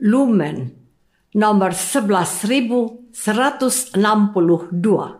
Lumen nomor 11162.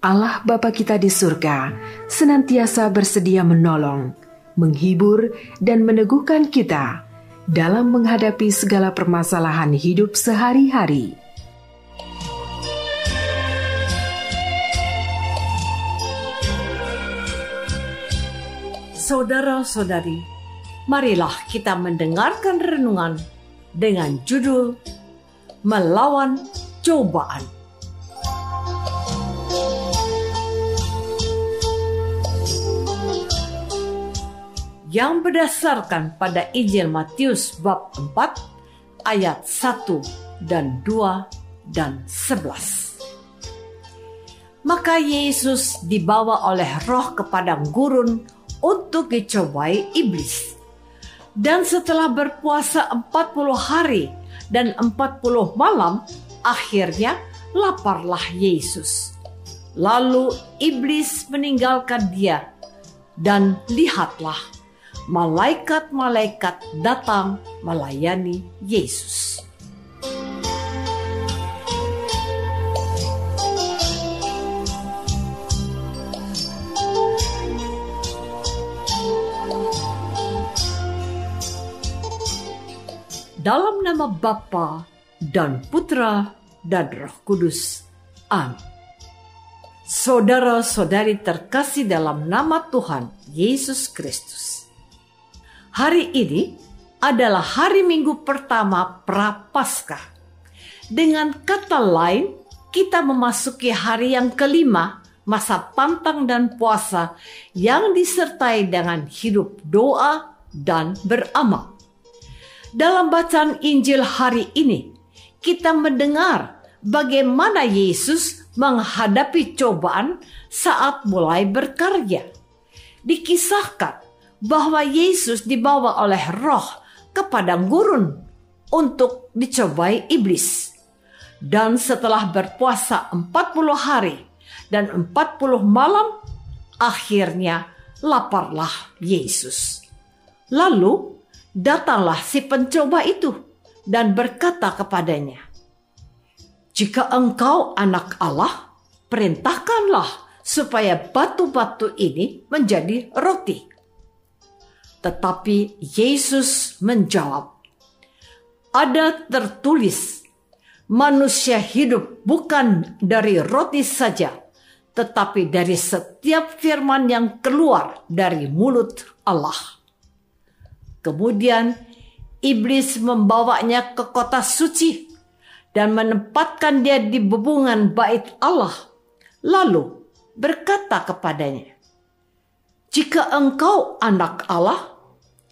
Allah Bapa kita di surga senantiasa bersedia menolong, menghibur, dan meneguhkan kita dalam menghadapi segala permasalahan hidup sehari-hari. Saudara-saudari, marilah kita mendengarkan renungan dengan judul Melawan Cobaan. Yang berdasarkan pada Injil Matius bab 4 ayat 1 dan 2 dan 11. Maka Yesus dibawa oleh roh ke padang gurun untuk dicobai iblis. Dan setelah berpuasa 40 hari dan 40 malam, akhirnya laparlah Yesus. Lalu iblis meninggalkan dia dan lihatlah malaikat-malaikat datang melayani Yesus. Dalam nama Bapa dan Putra dan Roh Kudus. Amin. Saudara-saudari terkasih dalam nama Tuhan Yesus Kristus Hari ini adalah hari Minggu pertama Prapaskah. Dengan kata lain, kita memasuki hari yang kelima masa pantang dan puasa yang disertai dengan hidup doa dan beramal. Dalam bacaan Injil hari ini, kita mendengar bagaimana Yesus menghadapi cobaan saat mulai berkarya. Dikisahkan bahwa Yesus dibawa oleh roh ke padang gurun untuk dicobai iblis. Dan setelah berpuasa 40 hari dan 40 malam, akhirnya laparlah Yesus. Lalu datanglah si pencoba itu dan berkata kepadanya, "Jika engkau anak Allah, perintahkanlah supaya batu-batu ini menjadi roti." Tetapi Yesus menjawab, "Ada tertulis, manusia hidup bukan dari roti saja, tetapi dari setiap firman yang keluar dari mulut Allah." Kemudian iblis membawanya ke kota suci dan menempatkan dia di bebungan bait Allah. Lalu berkata kepadanya, "Jika engkau anak Allah,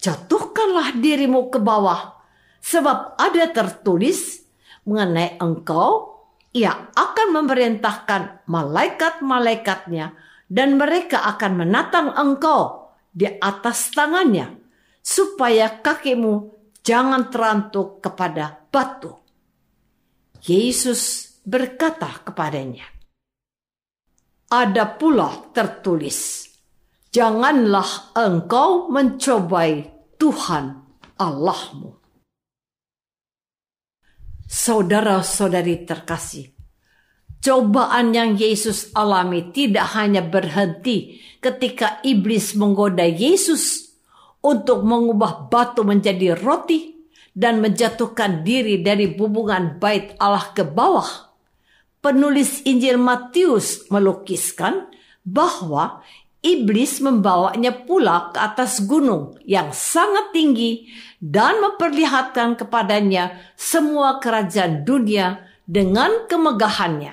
jatuhkanlah dirimu ke bawah, sebab ada tertulis mengenai engkau, ia akan memerintahkan malaikat-malaikatnya dan mereka akan menatang engkau di atas tangannya, supaya kakimu jangan terantuk kepada batu. Yesus berkata kepadanya, Ada pula tertulis, janganlah engkau mencobai Tuhan Allahmu. Saudara-saudari terkasih, cobaan yang Yesus alami tidak hanya berhenti ketika iblis menggoda Yesus untuk mengubah batu menjadi roti dan menjatuhkan diri dari hubungan bait Allah ke bawah. Penulis Injil Matius melukiskan bahwa iblis membawanya pula ke atas gunung yang sangat tinggi dan memperlihatkan kepadanya semua kerajaan dunia dengan kemegahannya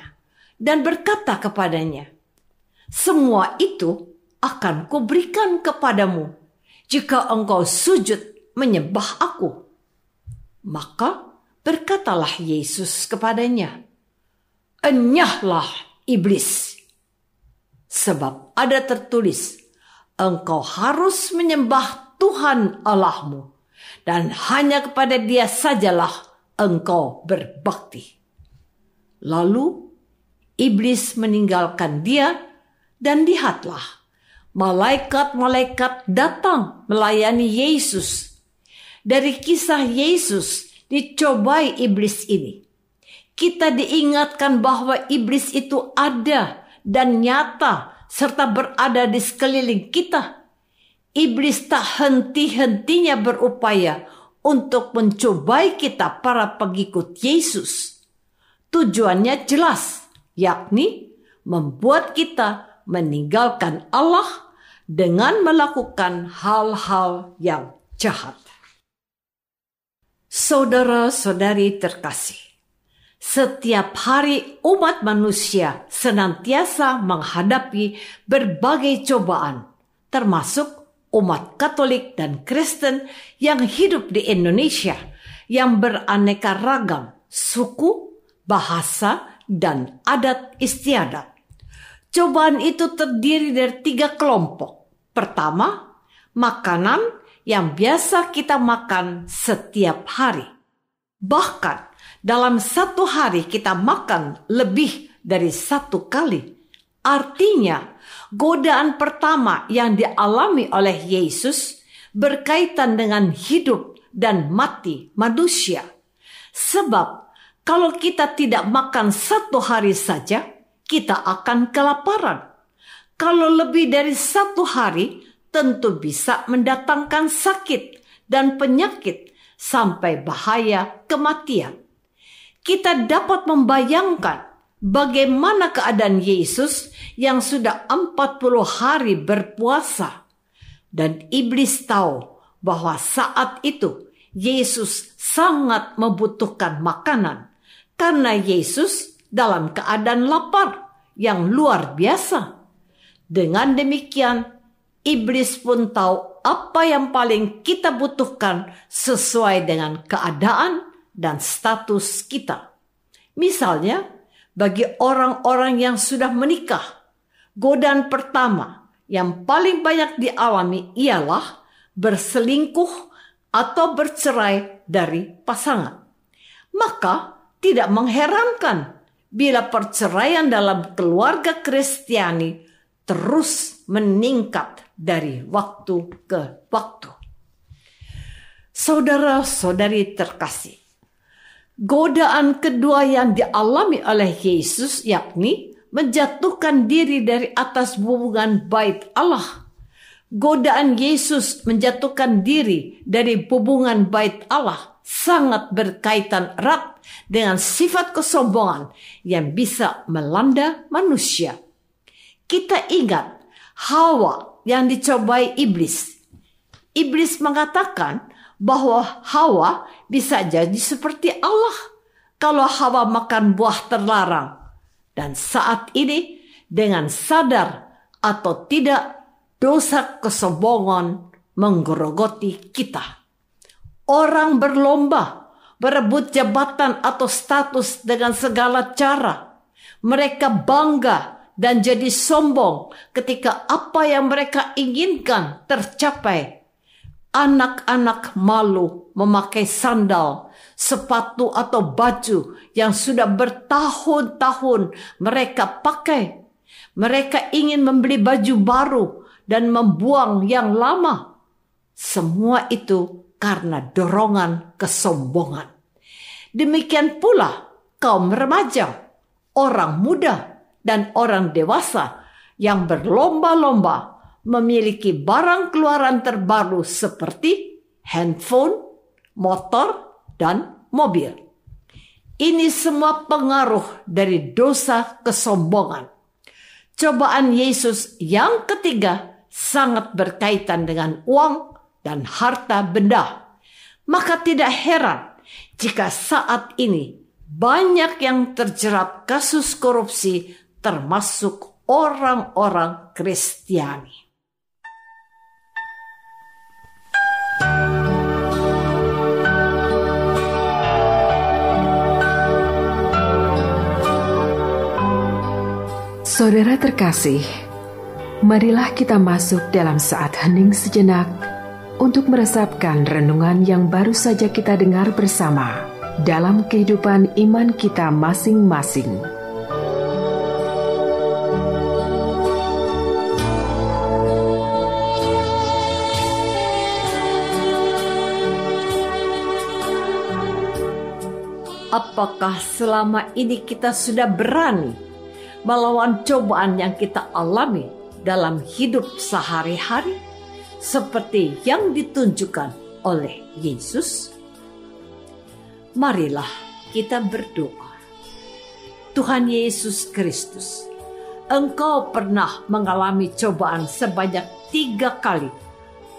dan berkata kepadanya, "Semua itu akan kuberikan kepadamu jika engkau sujud menyembah aku." Maka berkatalah Yesus kepadanya, "Enyahlah iblis, sebab ada tertulis, engkau harus menyembah Tuhan Allahmu." dan hanya kepada dia sajalah engkau berbakti. Lalu iblis meninggalkan dia dan lihatlah malaikat-malaikat datang melayani Yesus. Dari kisah Yesus dicobai iblis ini. Kita diingatkan bahwa iblis itu ada dan nyata serta berada di sekeliling kita Iblis tak henti-hentinya berupaya untuk mencobai kita para pengikut Yesus. Tujuannya jelas, yakni membuat kita meninggalkan Allah dengan melakukan hal-hal yang jahat. Saudara-saudari terkasih, setiap hari umat manusia senantiasa menghadapi berbagai cobaan, termasuk umat Katolik dan Kristen yang hidup di Indonesia yang beraneka ragam suku, bahasa, dan adat istiadat. Cobaan itu terdiri dari tiga kelompok. Pertama, makanan yang biasa kita makan setiap hari. Bahkan dalam satu hari kita makan lebih dari satu kali. Artinya, godaan pertama yang dialami oleh Yesus berkaitan dengan hidup dan mati manusia. Sebab kalau kita tidak makan satu hari saja, kita akan kelaparan. Kalau lebih dari satu hari, tentu bisa mendatangkan sakit dan penyakit sampai bahaya kematian. Kita dapat membayangkan bagaimana keadaan Yesus yang sudah 40 hari berpuasa. Dan iblis tahu bahwa saat itu Yesus sangat membutuhkan makanan karena Yesus dalam keadaan lapar yang luar biasa. Dengan demikian, iblis pun tahu apa yang paling kita butuhkan sesuai dengan keadaan dan status kita. Misalnya, bagi orang-orang yang sudah menikah. Godaan pertama yang paling banyak dialami ialah berselingkuh atau bercerai dari pasangan. Maka tidak mengherankan bila perceraian dalam keluarga Kristiani terus meningkat dari waktu ke waktu. Saudara-saudari terkasih, Godaan kedua yang dialami oleh Yesus yakni menjatuhkan diri dari atas hubungan bait Allah. Godaan Yesus menjatuhkan diri dari hubungan bait Allah sangat berkaitan erat dengan sifat kesombongan yang bisa melanda manusia. Kita ingat Hawa yang dicobai iblis. Iblis mengatakan bahwa Hawa bisa jadi seperti Allah kalau Hawa makan buah terlarang. Dan saat ini dengan sadar atau tidak dosa kesombongan menggerogoti kita. Orang berlomba berebut jabatan atau status dengan segala cara. Mereka bangga dan jadi sombong ketika apa yang mereka inginkan tercapai anak-anak malu memakai sandal, sepatu atau baju yang sudah bertahun-tahun mereka pakai. Mereka ingin membeli baju baru dan membuang yang lama. Semua itu karena dorongan kesombongan. Demikian pula kaum remaja, orang muda, dan orang dewasa yang berlomba-lomba memiliki barang keluaran terbaru seperti handphone, motor, dan mobil. Ini semua pengaruh dari dosa kesombongan. Cobaan Yesus yang ketiga sangat berkaitan dengan uang dan harta benda. Maka tidak heran jika saat ini banyak yang terjerat kasus korupsi termasuk orang-orang Kristiani. Saudara terkasih, marilah kita masuk dalam saat hening sejenak untuk meresapkan renungan yang baru saja kita dengar bersama dalam kehidupan iman kita masing-masing. Apakah selama ini kita sudah berani melawan cobaan yang kita alami dalam hidup sehari-hari seperti yang ditunjukkan oleh Yesus? Marilah kita berdoa. Tuhan Yesus Kristus, Engkau pernah mengalami cobaan sebanyak tiga kali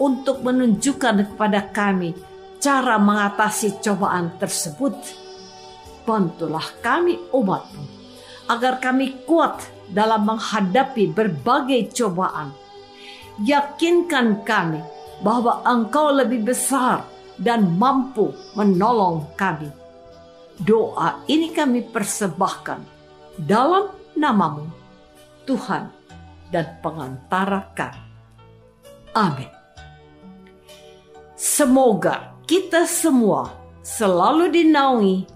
untuk menunjukkan kepada kami cara mengatasi cobaan tersebut. Bantulah kami umatmu agar kami kuat dalam menghadapi berbagai cobaan. Yakinkan kami bahwa Engkau lebih besar dan mampu menolong kami. Doa ini kami persembahkan dalam namamu, Tuhan dan pengantara kami. Amin. Semoga kita semua selalu dinaungi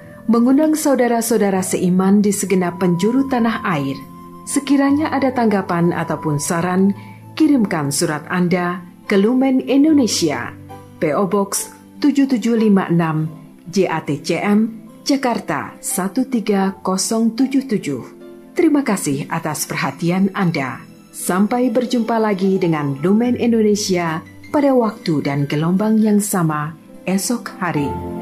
mengundang saudara-saudara seiman di segenap penjuru tanah air. Sekiranya ada tanggapan ataupun saran, kirimkan surat Anda ke Lumen Indonesia, PO Box 7756, JATCM, Jakarta 13077. Terima kasih atas perhatian Anda. Sampai berjumpa lagi dengan Lumen Indonesia pada waktu dan gelombang yang sama esok hari.